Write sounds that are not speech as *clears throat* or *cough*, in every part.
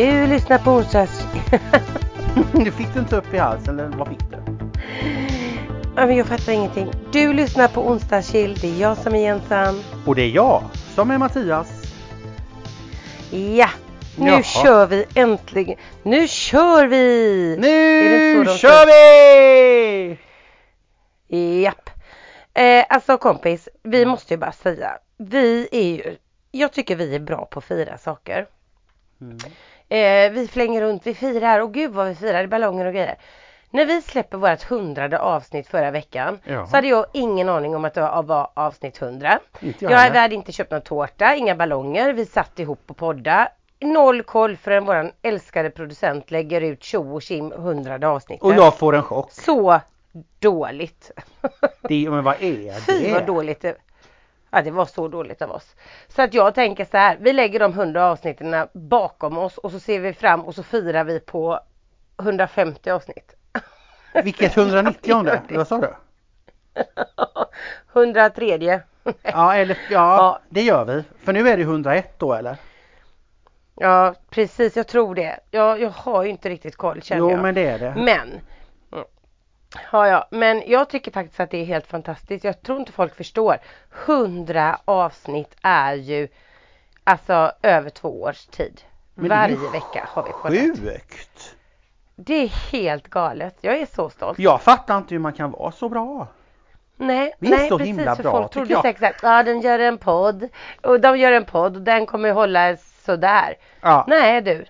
Du lyssnar på onsdags... *laughs* Du fick du inte upp i halsen eller vad fick du? Ja, men jag fattar ingenting. Du lyssnar på onsdagskill. Det är jag som är Jensan. Och det är jag som är Mattias. Ja, nu Jaha. kör vi äntligen. Nu kör vi! Nu kör vi! Japp. Eh, alltså kompis, vi måste ju bara säga. Vi är ju, jag tycker vi är bra på att fira saker. Mm. Eh, vi flänger runt, vi firar och gud vad vi firar, ballonger och grejer. När vi släpper vårt hundrade avsnitt förra veckan Ja. så hade jag ingen aning om att det var- avsnitt 100. Inte jag Jag hade inte köpt någon tårta, inga ballonger, vi satt ihop och podda. Noll koll förrän våran älskade producent lägger ut tjo och tjim hundrade avsnittet. Och jag får en chock. Så dåligt. Det, men vad är Fy vad det? dåligt det Ja det var så dåligt av oss. Så att jag tänker så här, vi lägger de 100 avsnitten bakom oss och så ser vi fram och så firar vi på 150 avsnitt. Vilket 190 *laughs* Vad sa du? 103 Ja, eller ja, Ja. det gör vi. För nu är det 101 då eller? Ja precis, jag tror det. Jag, jag har ju inte riktigt koll känner Jo jag. men det är det. Men. Ja, ja, men jag tycker faktiskt att det är helt fantastiskt. Jag tror inte folk förstår. 100 avsnitt är ju alltså över två års tid. Men det är Varje vecka har vi poddat. Sjukt! Det är helt galet. Jag är så stolt. Jag fattar inte hur man kan vara så bra. Nej, Vi är nej så precis. himla bra, folk trodde jag. säkert att ja, de gör en podd och de gör en podd och den kommer hålla sådär. Ja. Nej du.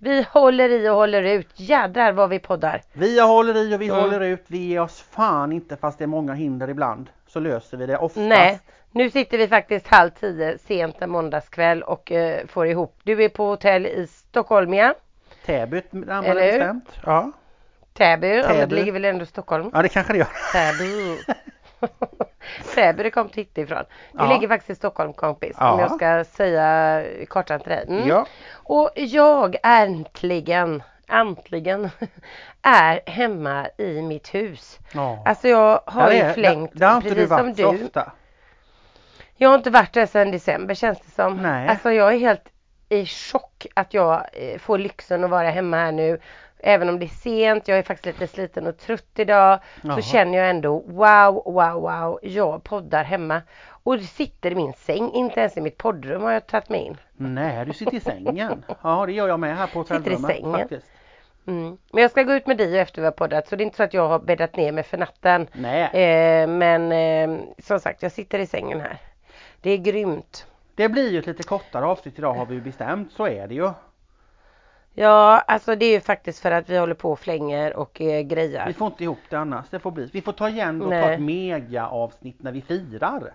Vi håller i och håller ut. Jädrar vad vi poddar. Vi håller i och vi Mm. håller ut. Vi ger oss fan inte fast det är många hinder ibland. Så löser vi det oftast. Nej, nu sitter vi faktiskt halv tio sent en måndagskväll och eh, får ihop. Du är på hotell i Stockholm ja? Täby närmare bestämt. Ja. Täby, ja, men det Täby. ligger väl ändå i Stockholm? ja, det kanske det gör. Täby. *laughs* *laughs* Täby det kom titta ifrån. Det Ja. ligger faktiskt i Stockholm kompis. Ja. Om jag ska säga kartan till dig. Mm. Ja. Och jag äntligen, äntligen *laughs* är hemma i mitt hus. ja. Alltså jag har Där ju är- flängt där, där har precis som du. ofta. Jag har inte varit där sedan december känns det som. Nej. Alltså jag är helt i chock att jag eh, får lyxen att vara hemma här nu. Även om det är sent, jag är faktiskt lite sliten och trött idag. Jaha. Så känner jag ändå wow, wow, wow. Jag poddar hemma. Och sitter i min säng, inte ens i mitt poddrum har jag tagit mig in. Nej, du sitter i sängen. Ja, det gör jag med här på Sitter i hotellrummet sängen. faktiskt. Mm. Men jag ska gå ut med Dio efter vi har poddat så det är inte så att jag har bäddat ner mig för natten. Nej, Eh, men eh, som sagt, jag sitter i sängen här. Det är grymt. det blir ju ett lite kortare avsnitt idag har vi ju bestämt. Så är det ju. Ja, alltså det är ju faktiskt för att vi håller på och flänger och eh, grejar. Vi får inte ihop det annars. Det får bli. Vi får ta igen och ta Nej. ett mega avsnitt när vi firar.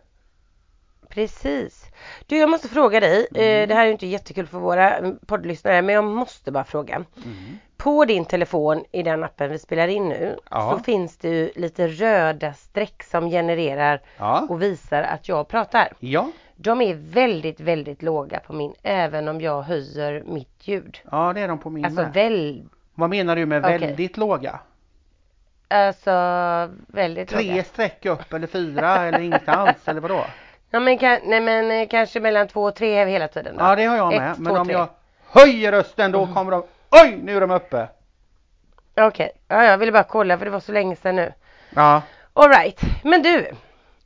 Precis. Du, jag måste fråga dig. Eh, det här är ju inte jättekul för våra mm, poddlyssnare, men jag måste bara fråga. Mm. På din telefon i den appen vi spelar in nu Ja. så finns det ju lite röda streck som genererar Ja. och visar att jag pratar. Ja. De är väldigt, väldigt låga på min, även om jag höjer mitt ljud. Ja, det är de på min Alltså med. väl, Vad menar du med Okej. väldigt låga? alltså väldigt Tre låga. streck upp eller fyra eller inget alls eller vadå? *laughs* Ja, men, kan, nej, men eh, kanske mellan två och tre hela tiden då. Ja, det har jag med. Ett, Men två, om tre. jag höjer rösten då kommer de Oj, nu är de uppe! Okej, ja, jag ville bara kolla för det var så länge sedan nu. Ja, Alright, men du.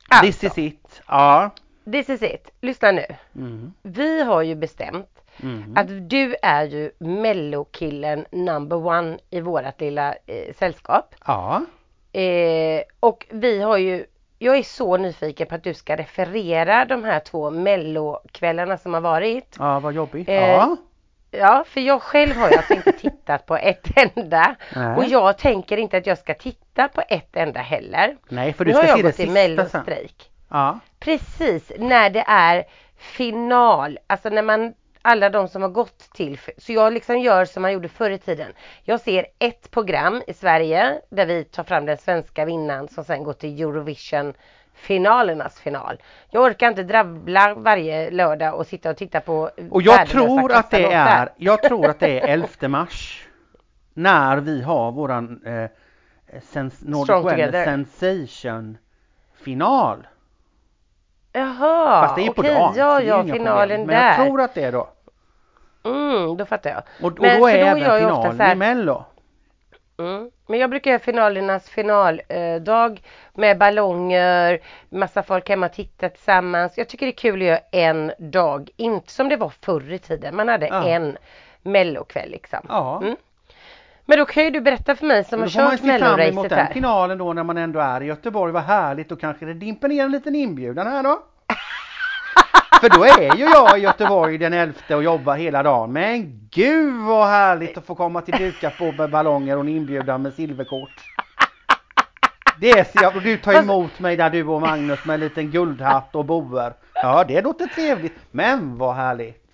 Alltså, this is it. Ja. This is it. Lyssna nu. Mm. Vi har ju bestämt Mm. att du är ju mellokillen number one i vårat lilla eh, sällskap. Ja. Eh, och vi har ju, jag är så nyfiken på att du ska referera de här två mellokvällarna som har varit. Ja, vad jobbigt. Eh, Ja. Ja, för jag själv har alltså inte tittat på ett *laughs* enda. Nej. Och jag tänker inte att jag ska titta på ett enda heller. Nej, för Nu du har ska jag se det gått till sista sen. mellostrejk. Ja. Precis, när det är final. Alltså när man, alla de som har gått till. Så jag liksom gör som man gjorde förr i tiden. Jag ser ett program i Sverige där vi tar fram den svenska vinnaren som sen går till Eurovision finalernas final. Jag orkar inte drabbla varje lördag och sitta och titta på Och jag tror att det är, jag tror att det är 11 mars. När vi har våran eh, sens Nordic Wellness. Sensation final. Jaha, Fast det är ju på okej, dagen. ja, så det är ja, inga finalen problem. Men där. jag tror att det är då. Mm, då fattar jag. Och, och Men då är även jag finalen så här- i Mello. Mm. Men jag brukar göra finalernas finaldag med ballonger, massa folk hemma och titta tillsammans. Jag tycker det är kul att göra en dag, inte som det var förr i tiden. Man hade Ja. en mellokväll liksom. Ja. Mm. Men då kan ju du berätta för mig som har då kört melloracet här. finalen då när man ändå är i Göteborg. Vad härligt, då kanske det dimper ner en liten inbjudan här då. *laughs* För då är ju jag i Göteborg den 11 och jobbar hela dagen. Men gud vad härligt att få komma till dukat på med ballonger och en inbjudan med silverkort. Det ser jag, och du tar emot mig där du och Magnus med en liten guldhatt och boer. Ja det låter trevligt, men vad härligt.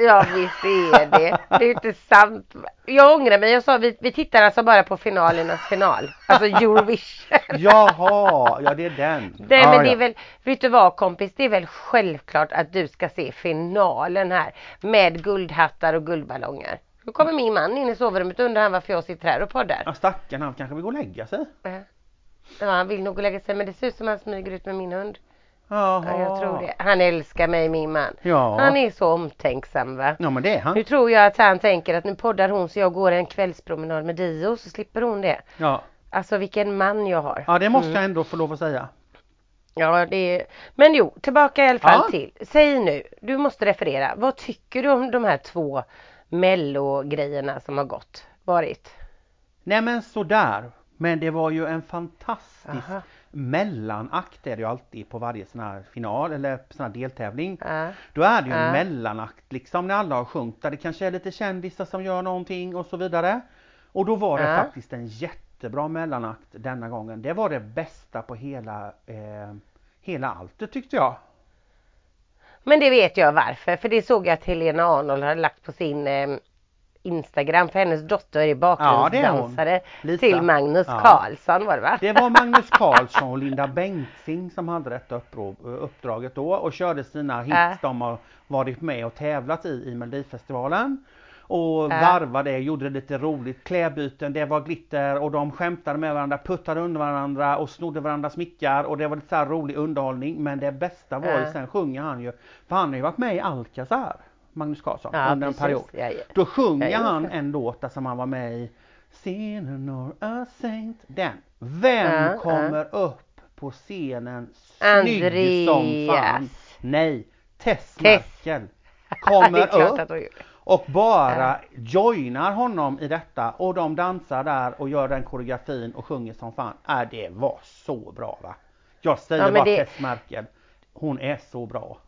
Ja visst är det. Det är inte sant. Jag ångrar mig. Jag sa vi, vi tittar alltså bara på finalernas final. Alltså Eurovision. *laughs* Jaha, ja det är den. Nej ja, men det ja. är väl, vet du vad kompis, det är väl självklart att du ska se finalen här med guldhattar och guldballonger. Då kommer min man in i sovrummet och undrar han varför jag sitter här och poddar. Ja stackarn han kanske vill gå och lägga sig. Ja, han vill nog gå och lägga sig men det ser ut som han smyger ut med min hund. Jaha. Ja, jag tror det. Han älskar mig min man. Ja. Han är så omtänksam va. Ja men det är han. Nu tror jag att han tänker att nu poddar hon så jag går en kvällspromenad med Dio så slipper hon det. Ja. Alltså vilken man jag har. ja det måste Mm. jag ändå få lov att säga. Ja, det är... Men jo, tillbaka i alla fall Ja. till. Säg nu, du måste referera. Vad tycker du om de här två mello-grejerna som har gått? Varit? Nej men sådär. Men det var ju en fantastisk Aha. Mellanakt är det ju alltid på varje sån här final eller sån här deltävling. Ja. Då är det ju en mellanakt liksom när alla har sjungit där det kanske är lite kändisar som gör någonting och så vidare. Och då var det Ja. faktiskt en jättebra mellanakt denna gången. Det var det bästa på hela, eh, hela allt det tyckte jag. Men det vet jag varför. För det såg jag att Helena Arnold hade lagt på sin eh, Instagram. För hennes dotter är Ja, det är bakgrundsdansare till Magnus Ja. Carlsson var det va? Det var Magnus *laughs* Carlsson och Linda Bengtzing som hade detta upprå- uppdraget då och körde sina hits Ja. de har varit med och tävlat i i Melodifestivalen. Och Ja. varvade, gjorde det lite roligt, klädbyten, det var glitter och de skämtade med varandra, puttade under varandra och snodde varandras mickar och det var lite så rolig underhållning. Men det bästa var ju Ja. sen sjunger han ju, för han har ju varit med i Alcazar, Magnus Carlsson, Ja, under en period. Ja, ja. Då sjunger han en låt där som han var med i Sinner or a saint. Den. Vem kommer upp på scenen snygg som fan? Andreas. Nej, Tess. Merkel *laughs* kommer upp och bara joinar honom i detta och de dansar där och gör den koreografin och sjunger som fan. Äh, det var så bra va? Jag säger bara det- Tess Merkel. Hon är så bra.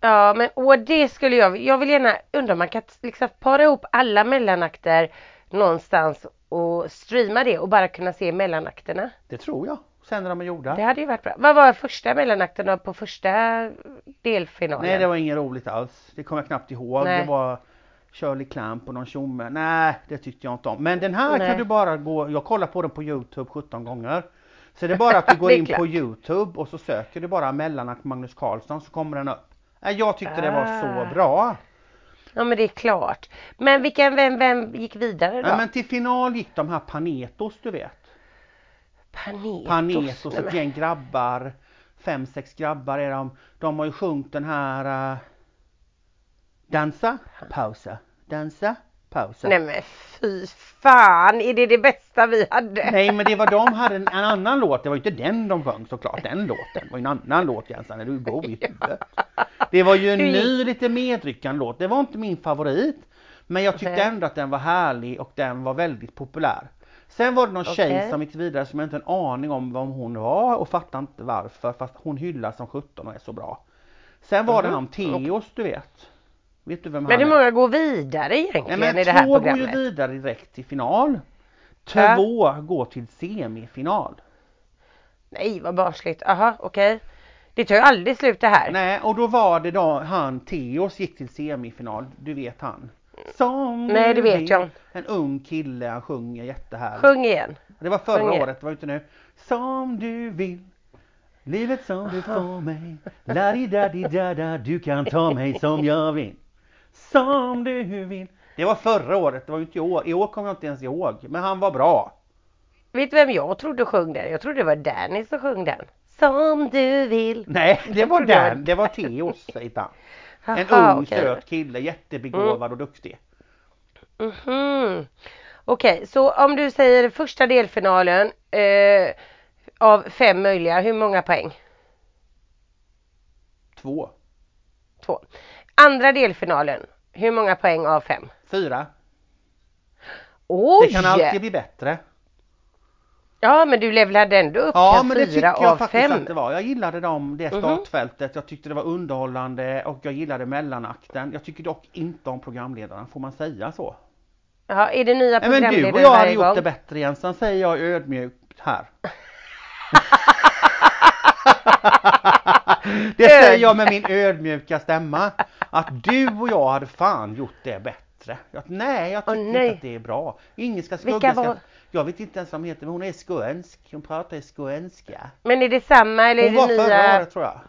Ja men och det skulle jag, jag vill gärna undra om man kan liksom para ihop alla mellanakter någonstans och streama det och bara kunna se mellanakterna. Det tror jag. Sen när de är gjorda. Det hade ju varit bra. Vad var första mellanakten då på första delfinalen? Nej det var inget roligt alls. Det kommer jag knappt ihåg. Nej. Det var Shirley Clamp och någon tjomme. Nej det tyckte jag inte om. Men den här Nej. kan du bara gå, jag kollar på den på Youtube 17 gånger. Så det är bara att du *laughs* går in på. Youtube och så söker du bara mellanakt Magnus Carlsson så kommer den upp. Jag tyckte det var Ah. så bra. Ja men det är klart. Men vilken, vem, vem gick vidare då? Ja, men till final gick de här Panetos du vet. Panetos. Panetos, ett gäng grabbar. Fem, sex grabbar är de. De har ju sjungit den här uh, Dansa, pausa, dansa, pausa. Nej men fy fan, är det det bästa vi hade? Nej men det var de hade en, en annan låt, det var ju inte den de sjöng såklart, den låten var ju en annan låt Jensan, är du god i *laughs* huvudet? Det var ju en ny lite medryckande låt, det var inte min favorit. Men jag tyckte ändå att den var härlig och den var väldigt populär. Sen var det någon tjej Okej. som gick vidare som jag inte har en aning om vem hon var och fattar inte varför fast hon hyllas som 17 och är så bra. Sen var det Mhm. han Teos du vet. Vet du vem Men han hur är? många går vidare Nej egentligen men i det här två går ju programmet? vidare direkt till final. Ja. Två går till semifinal. Nej vad barnsligt, aha okej. Det tar ju aldrig slut det här. Nej, och då var det då han Teos gick till semifinal. Du vet han. Som Nej, det vet jag. En ung kille, han sjunger jättehärligt. Sjung igen. Det var förra sjung året, det var inte nu. Som du vill. Livet som du får mig. la di da di da da Du kan ta mig som jag vill. Som du vill. Det var förra året, det var ju inte i år. I år kommer jag inte ens ihåg. Men han var bra. Vet du vem jag trodde sjöng den? Jag trodde det var Danny som sjöng den. Som du vill. Nej, det Jag var den. Det var Teos, *laughs* säger han. En ung okej. söt kille, jättebegåvad och duktig. Mhm. Okej, så om du säger första delfinalen eh, av fem möjliga, hur många poäng? Två. Två. Andra delfinalen, hur många poäng av fem? Fyra. Oj! Det kan alltid bli bättre. Ja men du levlade ändå upp Ja men det tycker jag faktiskt fem. att det var. Jag gillade dem, det Mhm. startfältet. Jag tyckte det var underhållande och jag gillade mellanakten. Jag tycker dock inte om programledarna, får man säga så? Ja, är det nya Nej men du programledare och jag hade gjort gång? det bättre Jensen, säger jag ödmjukt här. *laughs* *laughs* det säger jag med min ödmjuka stämma. Att du och jag hade fan gjort det bättre. Att, nej, jag Åh, tycker nej. inte att det är bra. Ingen ska Vilka skugga. Ska, var- jag vet inte ens vad hon heter, men hon är skånsk. Hon pratar skånska. Men är det samma eller Hon är var det förra nya? året tror jag.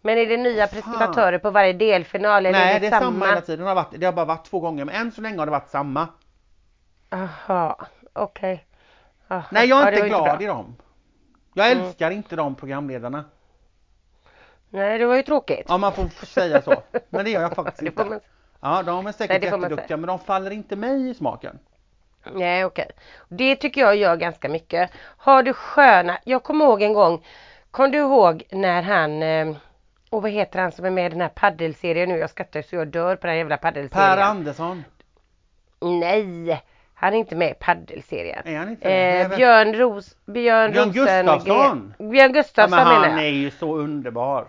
Men är det nya Fan. presentatörer på varje delfinal eller Nej, är det det, är samma hela tiden. Det har, varit, det har bara varit två gånger, men än så länge har det varit samma. Jaha, okej. Jaha, Nej, jag är ja, det inte var glad bra. i dem. Jag Mm. älskar inte de programledarna. Nej, det var ju tråkigt. Ja, man får säga så. Men det gör jag faktiskt *laughs* inte. man... Ja, de är säkert Nej, jätteduktiga, men de faller inte mig i smaken. Nej, okej. Det tycker jag gör ganska mycket. Har du sköna, jag kommer ihåg en gång, kom du ihåg när han, eh, och vad heter han som är med i den här paddelserien nu? Jag skrattar så jag dör på den här jävla paddelserien. Per Andersson, Nej, han är inte med i paddelserien. är han inte det? Eh, vet- Björn Ros, Björn, Björn Gustafsson. Björn Ja, Gustafsson men menar han är ju så underbar.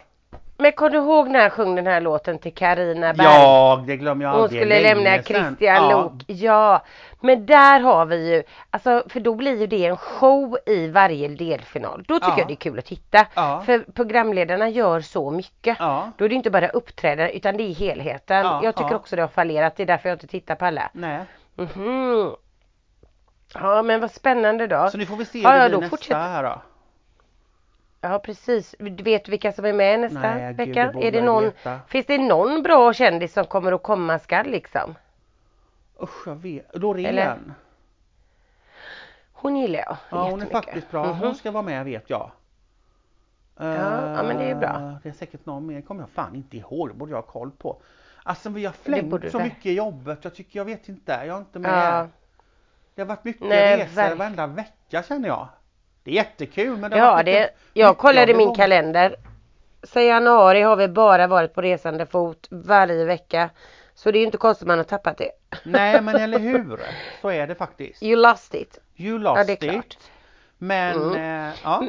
Men kom du ihåg när han sjöng den här låten till Carina Berg? Ja, det glömmer jag Hon aldrig. skulle Länge lämna sedan. Christian ja. Lok. Ja, men där har vi ju, alltså för då blir ju det en show i varje delfinal. Då tycker Ja. jag det är kul att titta. Ja. För programledarna gör så mycket. Ja, Då är det inte bara uppträdande utan det är helheten. Ja, jag tycker ja. också det har fallerat, det är därför jag inte tittar på alla. nej. Mhm. Ja men vad spännande då. Så nu får vi se Ja, hur ja, det blir då nästa fortsätter- här då. Ja precis. Du vet vilka som är med nästa Nej, gud, vecka? borde är det någon, veta. finns det någon bra kändis som kommer att komma skall liksom? Usch, jag vet. Loreen. Eller? Hon gillar jag Ja, hon är faktiskt bra. Mhm. Hon ska vara med vet jag. ja, men det är bra. Eh, Det är säkert någon mer, kommer jag fan inte ihåg. Det borde jag ha koll på. Alltså vi har flängt så mycket i jobbet. Jag tycker, jag vet inte. Jag är inte med. Ja, Det har varit mycket Nej, resor verk- varenda vecka känner jag. Det är jättekul men det har ja det, mycket- jag kollade min kalender. I januari har vi bara varit på resande fot varje vecka. Så det är ju inte konstigt man har tappat det. Nej men *laughs* eller hur. Så är det faktiskt. You lost it. You Ja, lost det är it. klart. Men Mm. eh, ja.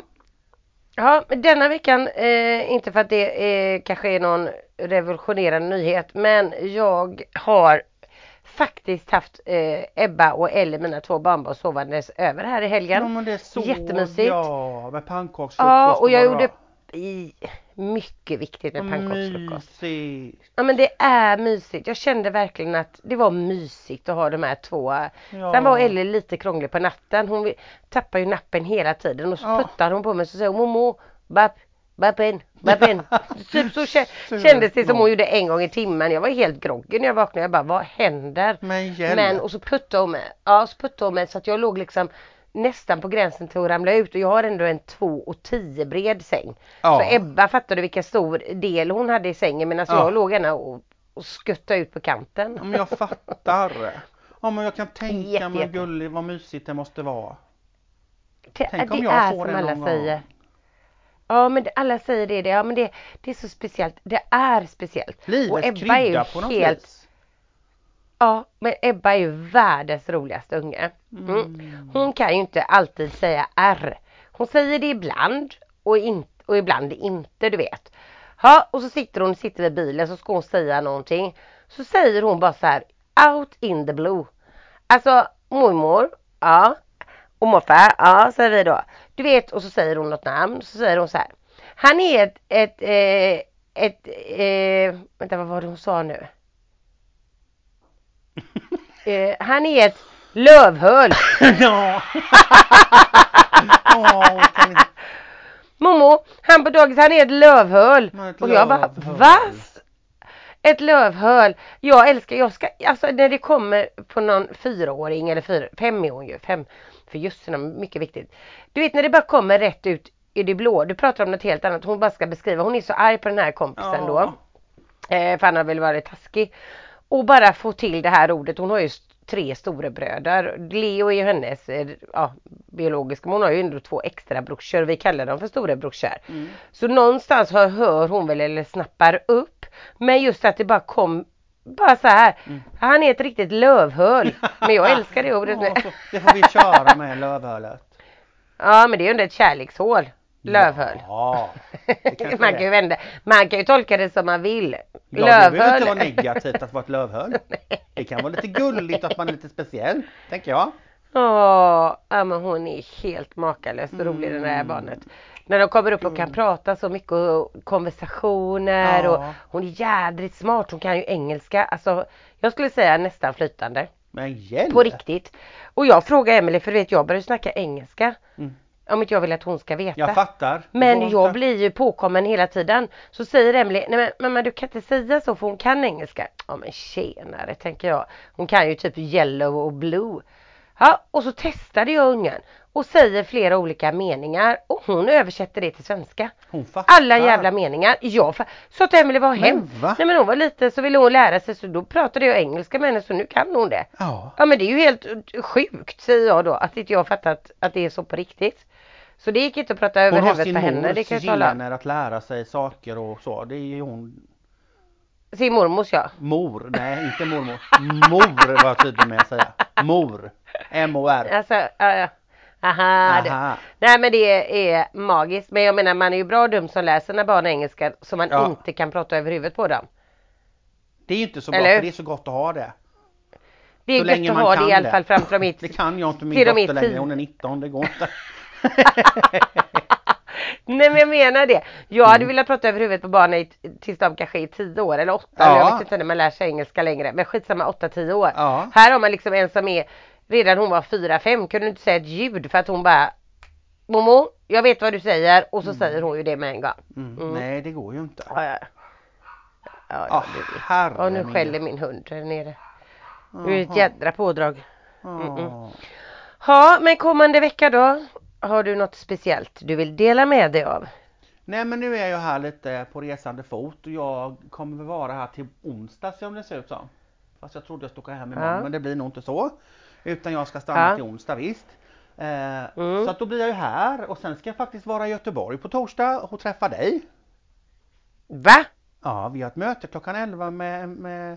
Ja, men denna veckan, eh, inte för att det eh, kanske är någon revolutionerande nyhet, men jag har faktiskt haft eh, Ebba och Ellie, mina två barnbarn, sovandes över här i ja helgen. men det är så Jättemysigt. Ja, med pannkaksfrukost Ja, och jag gjorde i, mycket viktigt med pannkaksfrukost. Ja men det är mysigt. Jag kände verkligen att det var mysigt att ha de här två. Ja. Sen var Ellie lite krånglig på natten. Hon tappar ju nappen hela tiden och så Ja. puttar hon på mig och så säger hon Momo, bapp, bappen, bappen. *laughs* typ så Söt kändes det som hon gjorde en gång i timmen. Jag var helt groggy när jag vaknade. Jag bara, vad händer? Men. Men och så puttade hon mig. Ja, så puttade hon mig så att jag låg liksom nästan på gränsen till att ramla ut och jag har ändå en 2 och 10 bred säng. ja. Så Ebba fattade vilken stor del hon hade i sängen medan Ja. jag låg gärna och, och skuttade ut på kanten. Ja, men jag fattar. Ja men jag kan tänka mig gullig vad mysigt det måste vara. Det, Tänk om jag är får det någon säger. gång. Ja men alla säger det, det. Ja men det, det är så speciellt. Det är speciellt. och Livets Ebba är ju på något helt, vis. ja men Ebba är ju världens roligaste unge. Mm. Hon kan ju inte alltid säga R. Hon säger det ibland och, in, och ibland inte du vet. Ja och så sitter hon sitter vid bilen så ska hon säga någonting. Så säger hon bara så här out in the blue. Alltså mormor, ja. Och morfar, ja säger vi då. Du vet och så säger hon något namn. Så säger hon så här. Han är ett, ett, eh, ett, eh, vänta vad var det hon sa nu? *laughs* Eh, han är ett lövhöl. *laughs* ja. *laughs* Vi- Momo, han på dagis han är ett lövhöl. Ett och jag bara, va? Ett lövhöl. Jag älskar, jag ska, alltså när det kommer på någon fyraåring eller fyra, fem är hon ju, fem, för just mycket viktigt. Du vet när det bara kommer rätt ut i det blå, du pratar om något helt annat, hon bara ska beskriva, hon är så arg på den här kompisen då. Eh, för han har väl varit taskig. Och bara få till det här ordet. Hon har ju tre storebröder. Leo är ju hennes eh, ja, biologiska, men hon har ju ändå två extra brorsor. Vi kallar dem för storebrorsor. Mm. Så någonstans hör hon väl eller snappar upp. Men just att det bara kom bara så här. Mm. Han är ett riktigt lövhöl. Men jag *laughs* älskar det ordet. Ja, så det får vi köra med lövhölet. Ja men det är ju ändå ett kärlekshål. Lövhöl. Ja, man kan ju vända. Man kan ju tolka det som man vill. Ja, det behöver inte Lövhöl. vara negativt att vara ett lövhöl. *laughs* Det kan vara lite gulligt att man är lite speciell, tänker jag. Åh, ja men hon är helt makalöst rolig det där Mm. barnet. När de kommer upp och kan prata så mycket och konversationer Ja. och hon är jädrigt smart. Hon kan ju engelska. Alltså jag skulle säga nästan flytande. Men hjälp! På riktigt. Och jag frågar Emelie för du vet jag börjar snacka engelska. Mm. Om inte jag vill att hon ska veta. Jag fattar. Men jag inte. blir ju påkommen hela tiden. Så säger Emelie, nej men mamma du kan inte säga så för hon kan engelska. Ja men tjenare tänker jag. Hon kan ju typ yellow och blue. Ja och så testade jag ungen och säger flera olika meningar och hon översätter det till svenska. Hon fattar. Alla jävla meningar. Jag så att Emelie var Men hem. va? Nej men hon var lite så ville hon lära sig så då pratade jag engelska med henne så nu kan hon det. Ja. Ja men det är ju helt sjukt säger jag då att inte jag har fattat att det är så på riktigt. Så det gick inte att prata över Hon har huvudet sin på henne, mors kan jag tala om. gener att lära sig saker och så. Det är ju hon Sin mormors ja. Mor, nej inte mormor. Mor var jag tydlig med att säga. Mor. M-O-R. Alltså, ja, ja. Aha, det. Aha. Nej men det är magiskt. Men jag menar man är ju bra dum som lär sina barn engelska så man Ja. inte kan prata över huvudet på dem. Det är ju inte så bra Eller för det är så gott att ha det. Det är Så gött att ha det i alla det. fall fram till de *laughs* Det är kan jag inte min dotter längre. Hon är 19, det går inte. *laughs* *laughs* Nej men jag menar det. Jag hade Mm. velat prata över huvudet på barnen i, tills de kanske är 10 år eller 8 Ja. eller jag vet inte när man lär sig engelska längre. Men skitsamma 8-10 år. Ja. Här har man liksom en som är redan hon var 4-5 kunde inte säga ett ljud för att hon bara Momo, jag vet vad du säger och så säger hon ju det med en gång. Mm. Mm. Nej det går ju inte. Ja, ja. Ja, Ah, ja, vet. herre Och nu skäller min hund där nere. Det är ett jädra pådrag. Ja. Ja, men kommande vecka då? Har du något speciellt du vill dela med dig av? Nej men nu är jag här lite på resande fot och jag kommer vara här till onsdag som det ser ut som. Fast jag trodde jag skulle åka hem imorgon Ja. men det blir nog inte så. Utan jag ska stanna Ja. till onsdag visst. Eh, Mm. Så att då blir jag ju här och sen ska jag faktiskt vara i Göteborg på torsdag och träffa dig. Va? Ja, vi har ett möte klockan 11 med, med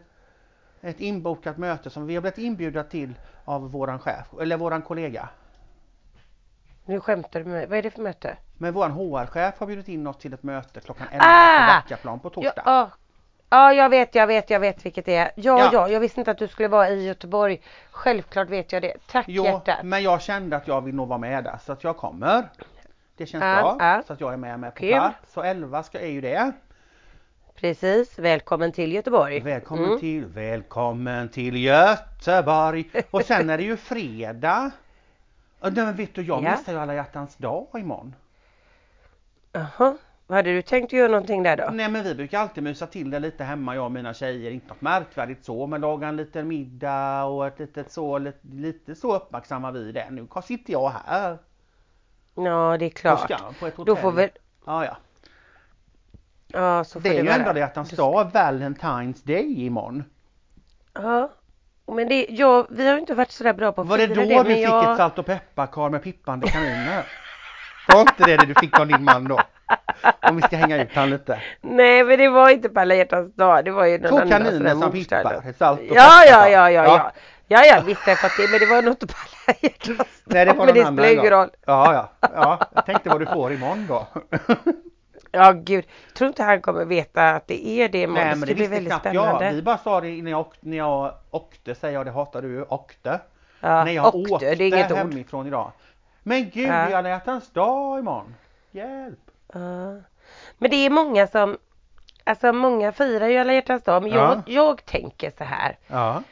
ett inbokat möte som vi har blivit inbjudna till av våran chef, eller våran kollega. Nu skämtar du med mig. Vad är det för möte? Men våran HR-chef har bjudit in oss till ett möte klockan 11 Ah! på Backaplan på Ja, torsdag. ja. ja, jag vet, jag vet, jag vet vilket det är. Ja, Ja. ja, jag visste inte att du skulle vara i Göteborg. Självklart vet jag det. Tack Jo, hjärtat. men jag kände att jag vill nog vara med där så att jag kommer. Det känns Ja, bra ja. så att jag är med, med på Kul. plats. Så 11 ska är ju det. Precis, välkommen till Göteborg. Välkommen Mm. till, välkommen till Göteborg. Och sen är det ju fredag. Nej, men vet du, jag Ja. missar ju alla hjärtans dag imorgon. Jaha, hade du tänkt göra någonting där då? Nej men vi brukar alltid mysa till det lite hemma jag och mina tjejer, inte något märkvärdigt så men laga en liten middag och ett litet så, lite, lite så uppmärksammar vi det. Nu sitter jag här Ja, det är klart. Skan på ett hotell. Då får väl, Ja ja. ja så får Det är ju ändå hjärtans dag, Valentine's Day imorgon. Ja, men det, ja, vi har inte varit sådär bra på att Var det då det, du men fick jag... ett salt och pepparkar med pippande kaniner? Var inte det det du fick av din man då? Om vi ska hänga ut han lite. Nej men det var inte på alla hjärtans dag, det var ju någon Två kaniner som pippar, salt och Ja, ja, ja, ja, Ja. ja. Ja, ja, visst har jag fått det, men det var nog inte på alla hjärtans dag. Nej det var men någon det annan spelar ingen roll. Ja, ja, ja. Jag tänkte vad du får imorgon då. Ja, gud. Tror inte han kommer veta att det är det imorgon. Nej det men det bli visste väldigt knappt spännande. jag. Vi bara sa det när jag, åkte, när jag åkte, säger jag det hatar du, åkte. ja, när jag åkte, åkte det är inget ord. hemifrån idag. Men gud, Ja. det är alla hjärtans dag imorgon. Hjälp! Ja. Men det är många som, alltså många firar ju alla hjärtans dag, men jag, Ja. jag tänker så här. Ja.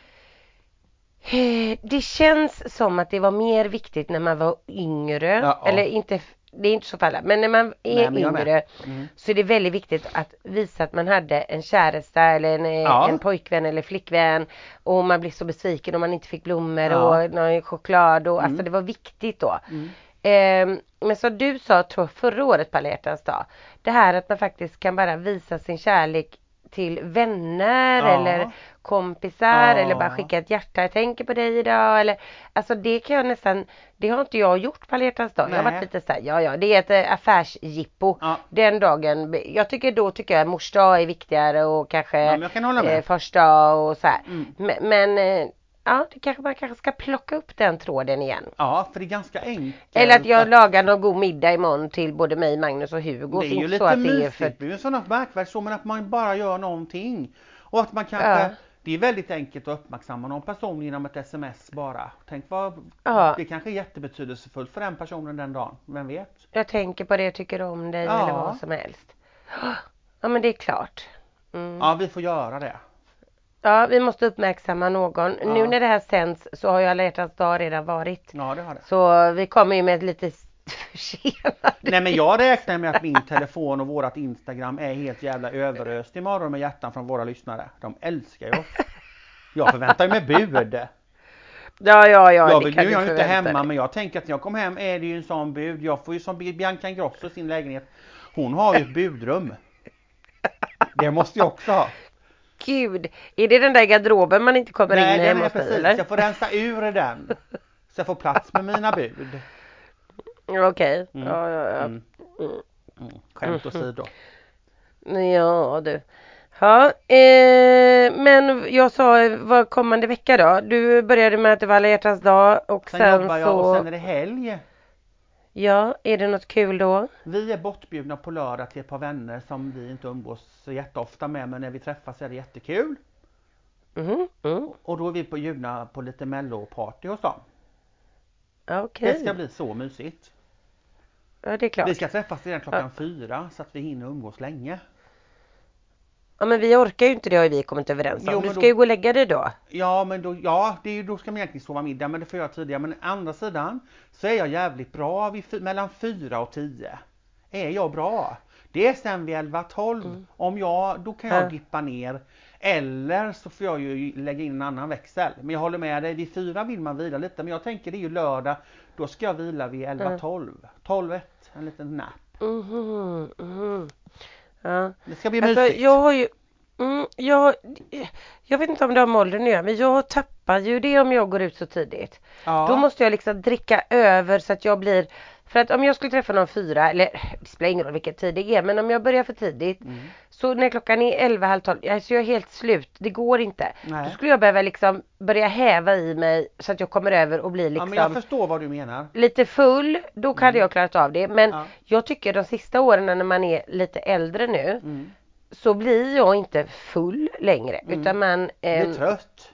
Eh, Det känns som att det var mer viktigt när man var yngre. Ja. Eller inte, det är inte så för alla, men när man är Nej, men yngre Mm. så är det väldigt viktigt att visa att man hade en käresta eller en, eh, Ja. en pojkvän eller flickvän. Och man blir så besviken om man inte fick blommor Ja. och någon choklad. Och, Mm. Alltså det var viktigt då. Mm. Ehm, men som du sa tror jag, förra året på alla dag. Det här att man faktiskt kan bara visa sin kärlek till vänner Ja. eller kompisar Ja. eller bara skicka ett hjärta, jag tänker på dig idag eller Alltså det kan jag nästan, det har inte jag gjort på alla hjärtans dag. Jag har Nej. varit lite såhär, ja ja det är ett eh, affärsjippo. Ja. Den dagen, jag tycker då tycker jag mors dag är viktigare och kanske Ja, eh, första och så här. Mm. Men, men eh, ja, det kanske man kanske ska plocka upp den tråden igen. Ja, för det är ganska enkelt. Eller att jag lagar någon god middag imorgon till både mig, Magnus och Hugo. Det är ju lite så att det är mysigt, för... det är ju sådant märkvärdigt så men att man bara gör någonting. Och att man kanske, Ja. det är väldigt enkelt att uppmärksamma någon person genom ett sms bara. Tänk vad, Ja. det kanske är jättebetydelsefullt för den personen den dagen, vem vet? Jag tänker på det, jag tycker om dig Ja. eller vad som helst. Ja men det är klart. Mm. Ja, vi får göra det. Ja, vi måste uppmärksamma någon. Ja. Nu när det här sänds så har ju alla hjärtans dag redan varit. Ja, det har det. Så vi kommer ju med ett lite *laughs* försenat. Nej men jag räknar med att min telefon och vårat Instagram är helt jävla överöst imorgon med hjärtan från våra lyssnare. De älskar ju oss. Jag förväntar mig bud. Ja, ja, ja. jag vill, nu är jag inte hemma dig. men jag tänker att när jag kommer hem är det ju en sån bud. Jag får ju som Bianca Ingrosso sin lägenhet. Hon har ju ett budrum. Det måste jag också ha. Gud, är det den där garderoben man inte kommer Nej in den hemma hos dig precis. eller? Jag får rensa ur den. Så jag får plats med mina bud. *laughs* Okej, Mm. ja, ja, ja. Mm. Mm. Skämt åsido. Ja du. Ja, eh, men jag sa vad kommande vecka då? Du började med att det var alla hjärtans dag och Sen, sen, jobbar jag så, och sen är det helg. Ja, är det något kul då? Vi är bortbjudna på lördag till ett par vänner som vi inte umgås så jätteofta med men när vi träffas är det jättekul. Mhm, mm, Och då är vi på bjudna på lite melloparty hos dem. okej. Det ska bli så mysigt. Ja, det är klart. Vi ska träffas redan klockan fyra så att vi hinner umgås länge. Ja, men vi orkar ju inte det har vi kommit överens om. Jo, du ska då- ju gå och lägga dig då. Ja men då, ja, det är då ska man egentligen sova middag men det får jag göra tidigare. Men å andra sidan så är jag jävligt bra vid, mellan fyra och tio. Är jag bra. Det är sen vid 11-12. Om jag, då kan jag Ja. dippa ner. Eller så får jag ju lägga in en annan växel. Men jag håller med dig, vid fyra vill man vila lite. Men jag tänker det är ju lördag. Då ska jag vila vid 11-12. 12-1, en liten nap. Mhm, mhm. Ja. Det ska bli Alltså, mysigt. jag har ju mm, jag, jag vet inte om det har med åldern att göra men jag tappar ju det om jag går ut så tidigt. ja. Då måste jag liksom dricka över så att jag blir för att om jag skulle träffa någon fyra, eller det spelar ingen roll vilken tid det är, men om jag börjar för tidigt Mm. så när klockan är 11, halv 12, alltså jag är helt slut, det går inte. Nej. Då skulle jag behöva liksom börja häva i mig så att jag kommer över och blir ja liksom men jag förstår vad du menar. lite full, då hade jag klarat av det. Men Ja. jag tycker de sista åren när man är lite äldre nu Mm. så blir jag inte full längre Mm. utan man Blir ehm, trött.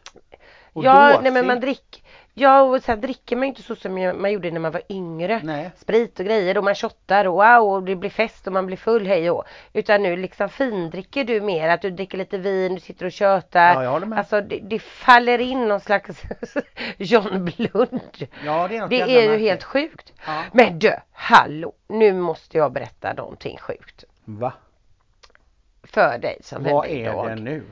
Och Ja, dåsig. nej men man dricker Ja och sen dricker man ju inte så som man gjorde när man var yngre. Nej. Sprit och grejer och man shottar och wow och det blir fest och man blir full hej och. Utan nu liksom findricker du mer att du dricker lite vin, du sitter och tjötar. Ja, jag håller med. Alltså det, det faller in någon slags *laughs* John Blund. Ja, det är något Det är ju helt sjukt. Ja. Men du, hallå, nu måste jag berätta någonting sjukt. Va? För dig som Vad är idag. det nu?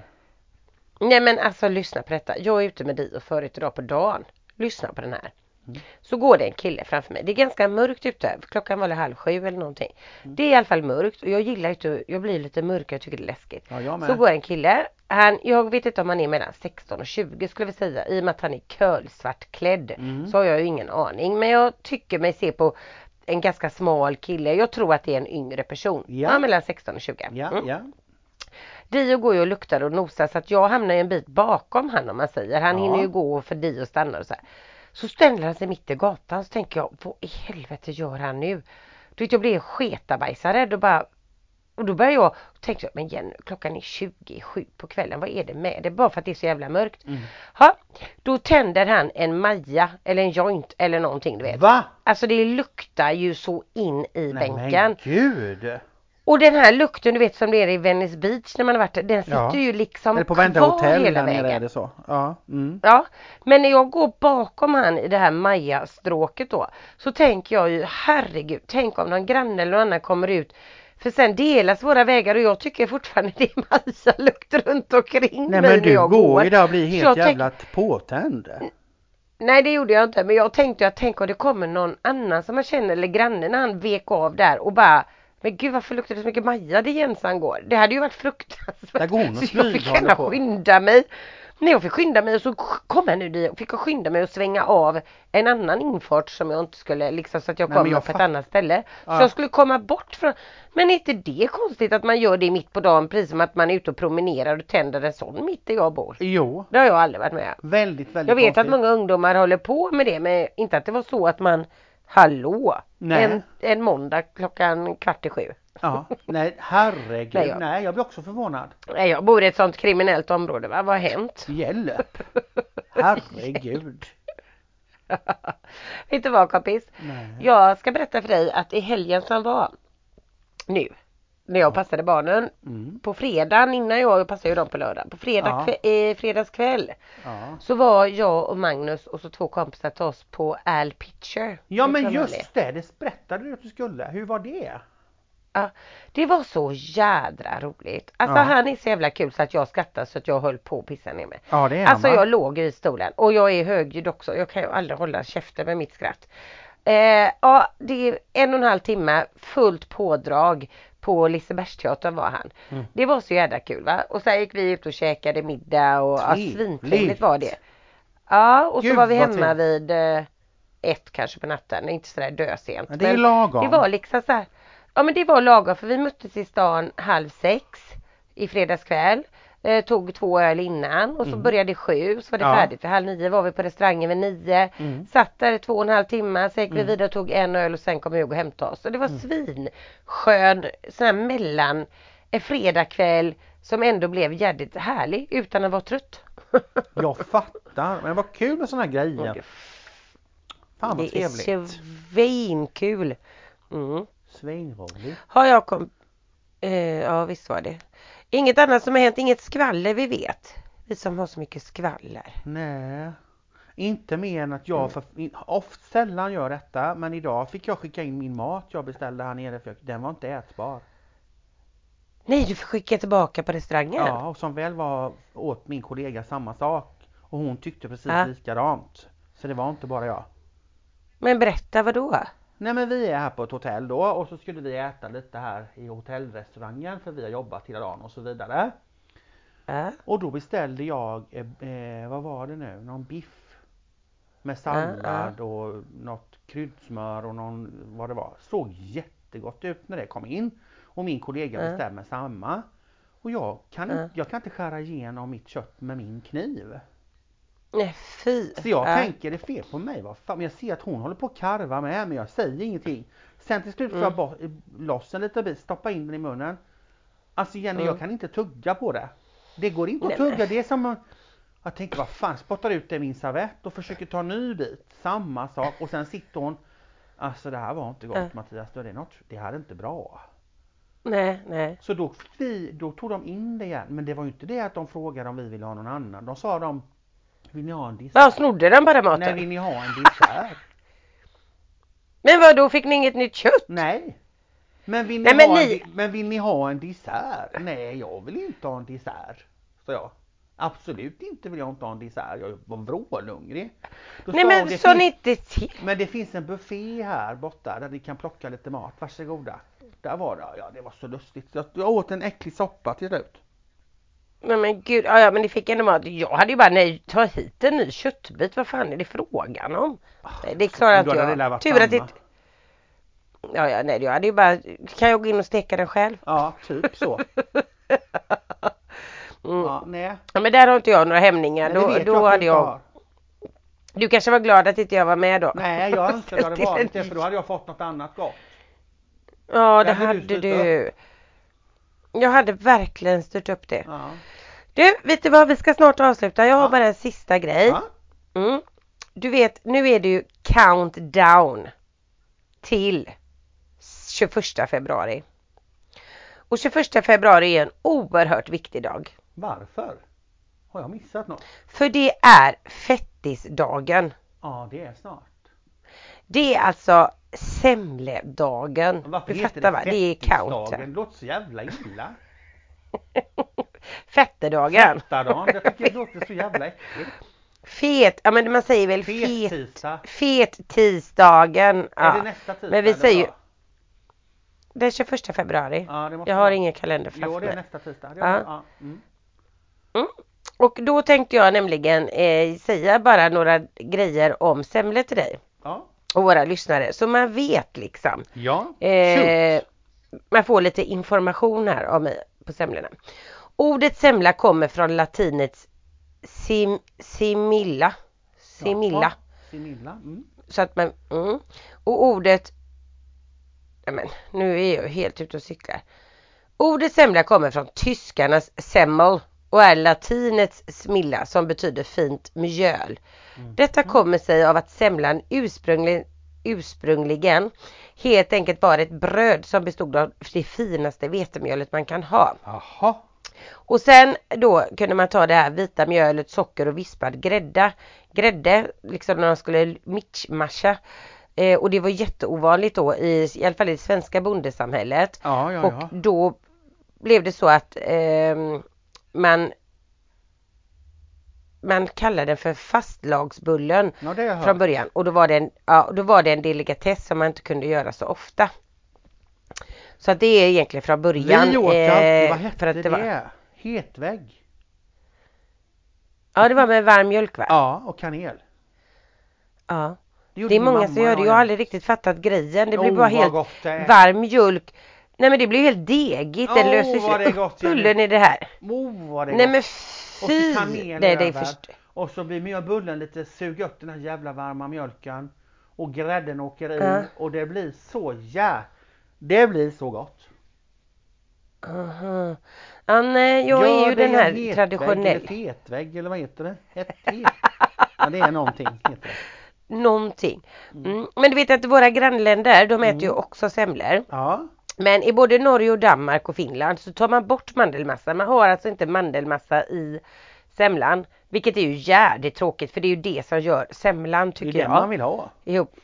Nej men alltså lyssna på detta. Jag är ute med dig och förut idag på dagen. Lyssna på den här. Mm. Så går det en kille framför mig. Det är ganska mörkt ute. Klockan var halv sju eller någonting. Mm. Det är i alla fall mörkt och jag gillar inte, jag blir lite mörk jag tycker det är läskigt. Ja. Så går en kille. Han, jag vet inte om han är mellan 16 och 20 skulle vi säga. I och med att han är kölsvart klädd. Mm. Så har jag ju ingen aning. Men jag tycker mig se på en ganska smal kille. Jag tror att det är en yngre person. Ja. mellan 16 och 20. Ja, Mm. ja. Dio går ju och luktar och nosar så att jag hamnar ju en bit bakom han om man säger. Han Ja. hinner ju gå för Dio stannar och så här. Så ställer han sig mitt i gatan så tänker jag, vad i helvete gör han nu? Du vet jag blir sketabajsare och bara och då börjar jag tänkte jag, men Jenny, klockan är 27 på kvällen, vad är det med det? Bara för att det är så jävla mörkt. Mm. Ha, då tänder han en maja eller en joint eller någonting du vet. Va? Alltså det luktar ju så in i Nej bänken. men gud! Och den här lukten du vet som det är i Venice Beach när man har varit där, den sitter Ja. ju liksom Eller på kvar hotell hela nere är vägen. det så. Ja. Mm. Ja, men när jag går bakom han i det här Maja-stråket då så tänker jag ju herregud, tänk om någon granne eller någon annan kommer ut för sen delas våra vägar och jag tycker fortfarande det är Maja-lukt runt omkring Nej mig men när du jag går ju där och blir helt tänk- jävla påtänd. Nej det gjorde jag inte men jag tänkte att tänk om det kommer någon annan som man känner eller granne när han vek av där och bara Men gud varför luktar det så mycket Maja det jensan går? Det hade ju varit fruktansvärt. Där går hon och så jag fick gärna på. skynda mig. Nej jag fick skynda mig och så kom jag nu dit och fick jag skynda mig och svänga av en annan infart som jag inte skulle liksom så att jag Nej, men kom jag på ett annat ställe. Ja. Så jag skulle komma bort från Men är inte det konstigt att man gör det mitt på dagen precis som att man är ute och promenerar och tänder en sån mitt där jag bor? Jo, Det har jag aldrig varit med väldigt, väldigt Jag vet att konstigt. många ungdomar håller på med det men inte att det var så att man Hallå! Nej. En, en måndag klockan kvart i sju. Ja, nej herregud. Nej, Nej, jag- jag... blir också förvånad. Nej, jag bor i ett sånt kriminellt område va? Vad har hänt? Hjälp. *laughs* Herregud. Vet du vad kompis? Nej. Jag ska berätta för dig att i helgen som var nu när jag passade barnen Mm. på fredagen innan jag passade ju dem på lördag. På fredag Ja. eh, fredagskväll Ja. så var jag och Magnus och så två kompisar till oss på Al Pitcher. ja men just det, det berättade du att du skulle. Hur var det? Ja, det var så jädra roligt. Alltså Ja. han är så jävla kul så att jag skrattade så att jag höll på att pissa ner mig. Ja det är Alltså jag låg i stolen och jag är högljudd också. Jag kan ju aldrig hålla käften med mitt skratt. Eh, ja, det är en och en halv timme fullt pådrag på Lisebergsteatern var han. Mm. Det var så jädra kul va. Och sen gick vi ut och käkade middag och ja, Trevligt. svintrevligt var det. Ja och så Gud, var vi hemma vid eh, ett kanske på natten. Inte sådär dösent. Men det är lagom. Det var liksom så här. Ja men det var lagom för vi möttes i stan halv sex i fredags kväll. Eh, tog två öl innan och så började det sju så var det Mm. Ja. färdigt. Vid halv nio var vi på restaurangen vid nio. Mm. Satt där i två och en halv timme. Sen gick vi Mm. vidare och tog en öl och sen kom jag och hämtade oss. Och det var svinskön sån här mellan en fredagkväll som ändå blev jävligt härlig utan att vara trött. *laughs* Jag fattar. Men vad kul med sådana här grejer. Fan vad det är trevligt. svinkul. Mm. Svinroligt. Har jag kom... Eh, ja visst var det. Inget annat som har hänt, inget skvaller vi vet. Vi som har så mycket skvaller. Nej. Inte mer än att jag för, oft sällan gör detta men idag fick jag skicka in min mat jag beställde här nere för den var inte ätbar. Nej du får skicka tillbaka på restaurangen. Ja och som väl var åt min kollega samma sak och hon tyckte precis Ja. likadant. Så det var inte bara jag. Men berätta vad då? Nej men vi är här på ett hotell då och så skulle vi äta lite här i hotellrestaurangen för vi har jobbat hela dagen och så vidare. Ja. Och då beställde jag, eh, eh, vad var det nu, någon biff med sallad och något kryddsmör och någon, vad det var. Såg jättegott ut när det kom in. Och min kollega Ja. bestämde samma. Och jag kan, Ja. inte, jag kan inte skära igenom mitt kött med min kniv. Nej fy. Så jag ja. tänker det är fel på mig, vad fan. Men jag ser att hon håller på att karva med men jag säger ingenting. Sen till slut får jag Mm. bort, loss en liten bit, stoppa in den i munnen. Alltså Jenny Mm. jag kan inte tugga på det. Det går inte att tugga, det är som jag tänker vad fan, spottar ut det i min servett och försöker ta en ny bit. Samma sak och sen sitter hon Alltså det här var inte gott Ja. Mattias, det, är något, det här är inte bra. Nej, nej. Så då, vi, då tog de in det igen, men det var ju inte det att de frågade om vi ville ha någon annan. De sa de, vill ni ha en dessert? Ja, snodde den bara maten? Nej, vill ni ha en dessert? *laughs* Men vad då fick ni inget nytt kött? Nej. Men vill, ni Nej, men ha ni- En, men vill ni ha en dessert? Nej, jag vill inte ha en dessert. Så jag. Absolut inte vill jag inte ha en dessert. Jag var vrålhungrig. Nej sa men sa finns- ni inte till? Men det finns en buffé här borta där ni kan plocka lite mat. Varsågoda. Där var det. Ja, det var så lustigt. Jag åt en äcklig soppa till slut. Nej men gud, ja, ja men ni fick ändå mat. Jag hade ju bara nej, ta hit en ny köttbit. Vad fan är det frågan om? Nej, det klarar inte det jag. Tur att det. Ja, ja, nej, jag hade ju bara, kan jag gå in och steka den själv? Ja, typ så. *laughs* Mm. Ja, nej. Ja, men där har inte jag några hämningar. Det Då, då jag hade jag, har. du kanske var glad att inte jag var med då? Nej, jag önskar *laughs* det hade varit det för då hade jag fått något annat gott. Ja, det hade hade du. Jag hade verkligen styrt upp det. Ja. Du, vet du vad? Vi ska snart avsluta. Jag har Ja. bara en sista grej. Ja. Mm. Du vet, nu är det ju countdown till 21 februari. Och 21 februari är en oerhört viktig dag. Varför? Har jag missat något? För det är fettisdagen. Ja, det är snart. Det är alltså semledagen. Varför Du heter fattar? Det är fettisdagen? count. Det låter så jävla illa. *laughs* Fettedagen. Fettadagen, jag tycker det låter så jävla äckligt. Fet, ja men man säger väl fet, tisdagen. Är det Ja. nästa tisdag? Men vi säger ju- den 21 februari. Ja, det måste Jag har vara. ingen kalender Jo, det är nästa tisdag. Ja. ja. Ja. Mm. Och då tänkte jag nämligen eh, säga bara några grejer om semlor till dig Ja. och våra lyssnare så man vet liksom. Ja. Eh, man får lite information här av mig på semlorna. Ordet semla kommer från latinets sim, similla. Similla. Similla. Mm. Så att man, mm. Och ordet, men nu är jag helt ute och cyklar. Ordet semla kommer från tyskarnas semmel och är latinets smilla som betyder fint mjöl. Mm. Detta kommer sig av att semlan ursprungligen, ursprungligen helt enkelt var ett bröd som bestod av det finaste vetemjölet man kan ha. Jaha. Och sen då kunde man ta det här vita mjölet, socker och vispad grädde. Grädde, liksom när man skulle mixmasha. Eh, och det var jätteovanligt då i, i alla fall i det svenska bondesamhället. Ja, ja, Och ja. då blev det så att ehm, man man kallade den för fastlagsbullen från början och då var, det en, ja, då var det en delikatess som man inte kunde göra så ofta. Så att det är egentligen från början. Vi åt eh, vad hette för att det? det var, Hetvägg. Ja det var med varm mjölk va? Ja, och kanel. Ja. gjorde Det är många som gör det. Jag har aldrig riktigt fattat grejen. Det blir Oh, bara helt gott det varm mjölk. Nej men det blir helt degigt. Det Åh, löser det sig gott, upp Jenny. bullen i det här. Oh, vad det Nej gott. men fy! Nej det är först... Och så blir med bullen lite, suga upp den här jävla varma mjölken. Och grädden åker i Ja. och det blir så jä... Det blir så gott. Aha. Ja, nej, jag är ju den här en hetvägg traditionell. Eller fetvägg eller vad heter det? Ett het. ja, det är någonting. Heter det. Någonting. Mm. Men du vet att våra grannländer de äter ju Mm. också semlor. Ja, Men i både Norge och Danmark och Finland så tar man bort mandelmassa. Man har alltså inte mandelmassa i semlan. Vilket är ju jävligt tråkigt för det är ju det som gör semlan det är tycker det jag. man vill ha. ihop,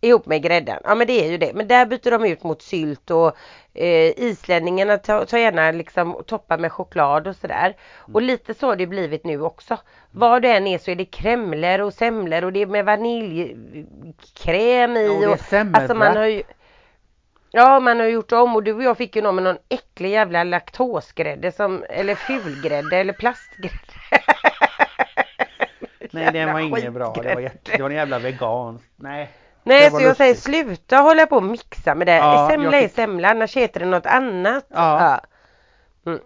ihop med grädden. Ja men det är ju det. Men där byter de ut mot sylt och eh, islänningarna tar, tar gärna liksom toppar med choklad och sådär. Mm. Och lite så har det blivit nu också. Vad det än är så är det kremlor och semlor och det är med vaniljkräm i. Och och, alltså man har ju Ja man har gjort om och du och jag fick ju någon med någon äcklig jävla laktosgrädde som, eller fulgrädde eller plastgrädde. *laughs* Nej, den var inget bra. Det var, jätte, det var en jävla vegan. Nej. Nej så jag säger sluta hålla på och mixa med det. Ja, semla är fick- semla annars heter det något annat. Ja. Mm.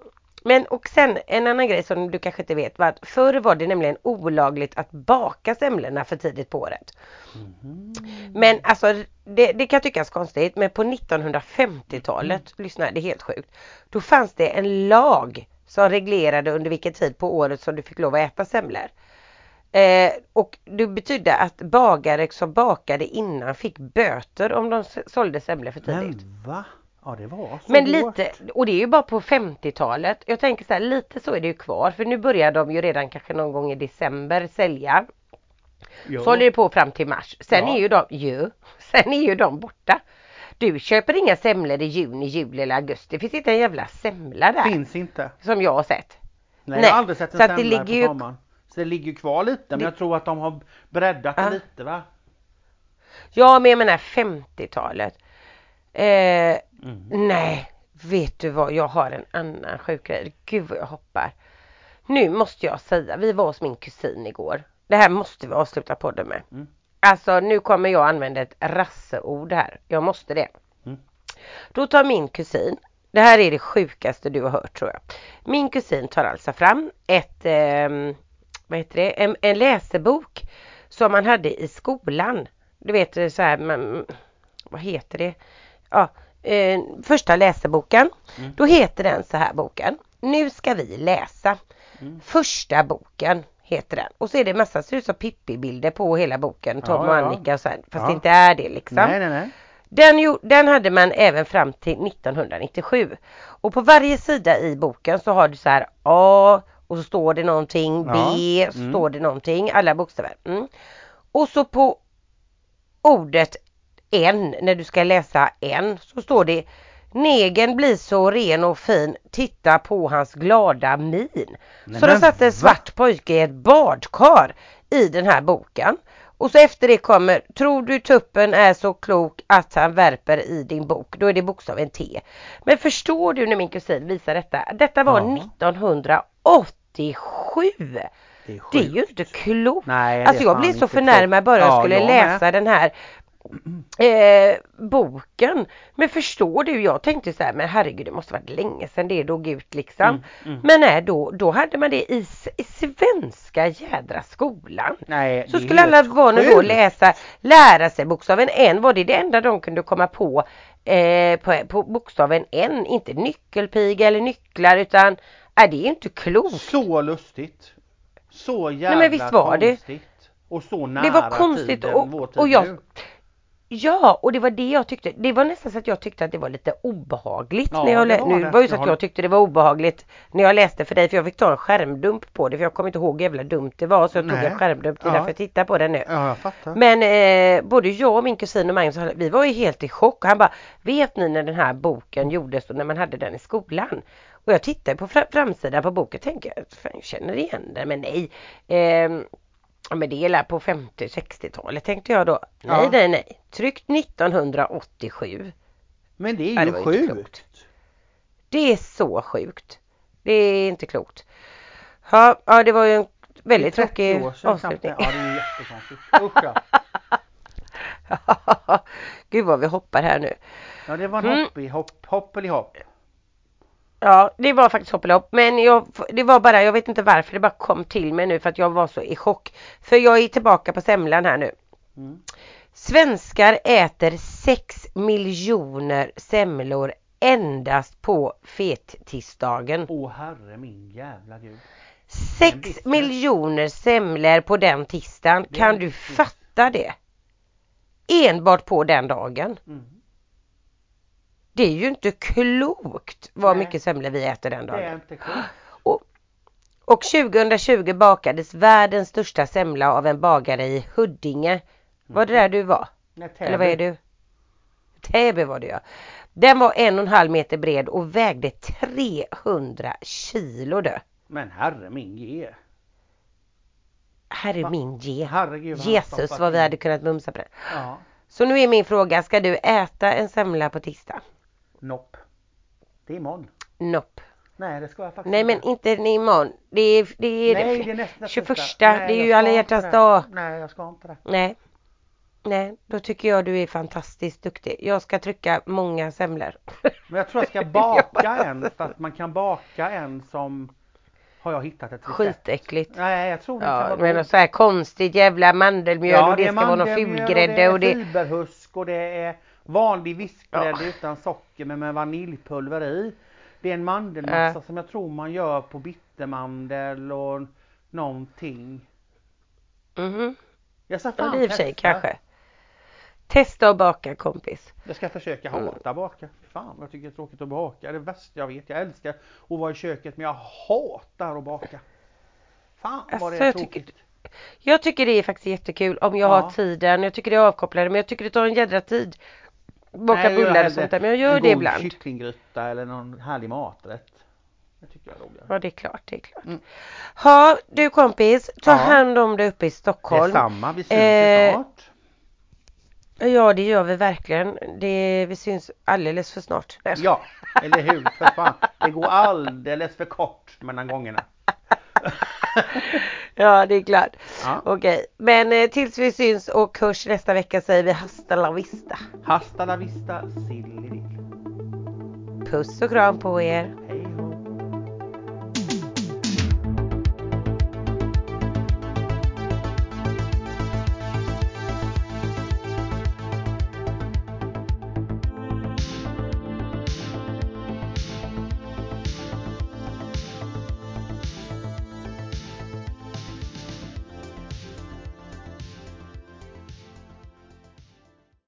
Men och sen en annan grej som du kanske inte vet var att förr var det nämligen olagligt att baka semlorna för tidigt på året. Mhm. Men alltså det, det kan tyckas konstigt men på 1950-talet, lyssna det är helt sjukt. Då fanns det en lag som reglerade under vilken tid på året som du fick lov att äta semlor. Eh, och det betydde att bagare som bakade innan fick böter om de sålde semlor för tidigt. Men va? Ja det var så Men hårt. lite, och det är ju bara på 50-talet. Jag tänker så här, lite så är det ju kvar. För nu börjar de ju redan kanske någon gång i december sälja. Jo. Så håller det på fram till mars. Sen Ja. är ju de, ju, *laughs* sen är ju de borta. Du köper inga semlor i juni, juli eller augusti. Det finns inte en jävla semla där. Finns inte. Som jag har sett. Nej, Nej, jag har aldrig sett en så att det semla ligger på sommaren. Så det ligger kvar lite men Det- jag tror att de har breddat det Ja. lite va? Ja men jag menar 50-talet. Eh, Mm. nej, vet du vad? Jag har en annan sjuk grej. Gud vad jag hoppar. Nu måste jag säga, vi var hos min kusin igår. Det här måste vi avsluta podden med. Mm. Alltså nu kommer jag använda ett rasseord här. Jag måste det. Mm. Då tar min kusin, det här är det sjukaste du har hört tror jag. Min kusin tar alltså fram ett, ehm, vad heter det, en, en läsebok som man hade i skolan. Du vet så här, man, vad heter det? Ja, eh, första läseboken. Mm. Då heter den så här boken. Nu ska vi läsa. Mm. Första boken heter den. Och så är det massa, ser ut som Pippi-bilder på hela boken. Tom Ja, och. Annika och så här, fast Ja. det inte är det liksom. Nej nej nej. Den, den hade man även fram till 1997. Och på varje sida i boken så har du så här A och så står det någonting, B, Ja, mm. står det någonting, alla bokstäver. Mm. Och så på ordet en, när du ska läsa en, så står det Negen blir så ren och fin, titta på hans glada min. Nej, så men satt en va? svart pojke i ett badkar i den här boken. Och så efter det kommer, tror du tuppen är så klok att han värper i din bok? Då är det bokstaven T. Men förstår du när min kusin visar detta? Detta var Ja. 1987. Det är Det är ju inte klokt. Nej, alltså jag blev så förnärmad bara jag Ja, skulle med. läsa den här *clears throat* eh, boken. Men förstår du, jag tänkte så här, men herregud det måste varit länge sedan det dog ut liksom. Mm, mm. Men nej, då, då hade man det i, i svenska jädra skolan. Nej, Så skulle alla barnen då läsa, lära sig bokstaven N var det det enda de kunde komma på, eh, på, på bokstaven N, inte nyckelpiga eller nycklar utan, nej det är inte klokt. Så lustigt. Så jävla men visst var det. konstigt. Och så nära Det var konstigt tiden, och, vår tid och jag nu. Ja, och det var det jag tyckte. Det var nästan så att jag tyckte att det var lite obehagligt. Ja, när jag det var nu det. var det så att jag tyckte det var obehagligt när jag läste för dig för jag fick ta en skärmdump på det för jag kommer inte ihåg hur jävla dumt det var så jag tog Nej. en skärmdump till Ja. därför jag tittar på den nu. Ja, jag fattar. Men eh, både jag och min kusin och Magnus, vi var ju helt i chock. Han bara, vet ni när den här boken gjordes och när man hade den i skolan? Och jag tittade på fra- framsidan på boken och tänkte, fan, jag känner igen den, men nej. Ja, men det är på 50-60-talet tänkte jag då. Nej, Ja. nej, nej. Tryckt 1987. Men det är Ja, ju det sjukt. klokt. Det är så sjukt. Det är inte klokt. Ja, ja det var ju en väldigt Det är 30 tråkig avslutning. Ja, det är jättekonstigt. Usch ja. *laughs* Gud vad vi hoppar här nu. Ja, det var en Mm. hopp hopp, hoppeli hopp. Ja, det var faktiskt hopplopp. Men jag, det var bara, jag vet inte varför det bara kom till mig nu för att jag var så i chock. För jag är tillbaka på semlan här nu. Mm. Svenskar äter 6 miljoner semlor endast på fettisdagen. Åh herre min jävla gud. 6 business. miljoner semlor på den tisdagen. Kan du fatta det? Enbart på den dagen. Mm. Det är ju inte klokt vad Nej. mycket semlor vi äter den Det dagen. är inte klokt. Och, och 2020 bakades världens största semla av en bagare i Huddinge. Var det där du var? Nej, Eller vad är du? Täby var det ja. Den var en och en halv meter bred och vägde 300 kilo du. Men herre min ge. Herre Va? min ge. Herregud vad Jesus vad vi hade kunnat mumsa på den. Ja. Så nu är min fråga, ska du äta en semla på tisdag? Nopp. Det är imorgon. Nopp. Nej det ska jag faktiskt Nej men inte imorgon. Det är, det är Nej det det är nästa 21. tisdag. Nej, det är ju alla hjärtans det. dag. Nej jag ska inte det. Nej. Nej, då tycker jag du är fantastiskt duktig. Jag ska trycka många semlor. Men jag tror jag ska *laughs* baka en för att man kan baka en som har jag hittat ett recept. Skitäckligt. Nej jag tror det kan Ja, vara men gott. så här konstigt jävla mandelmjöl och det, är ska vara någon fulgrädde och det är det... fiberhusk och det är vanlig vispgrädde Ja. utan socker men med vaniljpulver i. Det är en mandelmassa Ja. som jag tror man gör på bittermandel och någonting. Mhm. Jag ska Ja, det i och för sig kanske. Testa att baka kompis. Jag ska försöka Mm. hata baka. Fan jag tycker det är tråkigt att baka. Det är det värsta jag vet. Jag älskar att vara i köket men jag hatar att baka. Fan vad Alltså, det är jag tycker- tråkigt. Jag tycker det är faktiskt jättekul om jag Ja. har tiden. Jag tycker det är avkopplande men jag tycker det tar en jädra tid. Baka Nej, bullar och sånt där men jag gör en det god ibland. kycklinggryta eller någon härlig maträtt. Det tycker jag är roligare. Ja det är klart, det är klart. Mm. Ha, du kompis, ta Ja. hand om dig uppe i Stockholm. Detsamma, vi syns Eh, snart. Ja det gör vi verkligen. Det, vi syns alldeles för snart. Nej. Ja, eller hur? För fan. Det går alldeles för kort mellan gångerna. *laughs* *laughs* ja det är klart. Ja. Okej, men eh, tills vi syns och hörs nästa vecka säger vi hasta la vista. Hasta la vista, silly Puss och kram på er.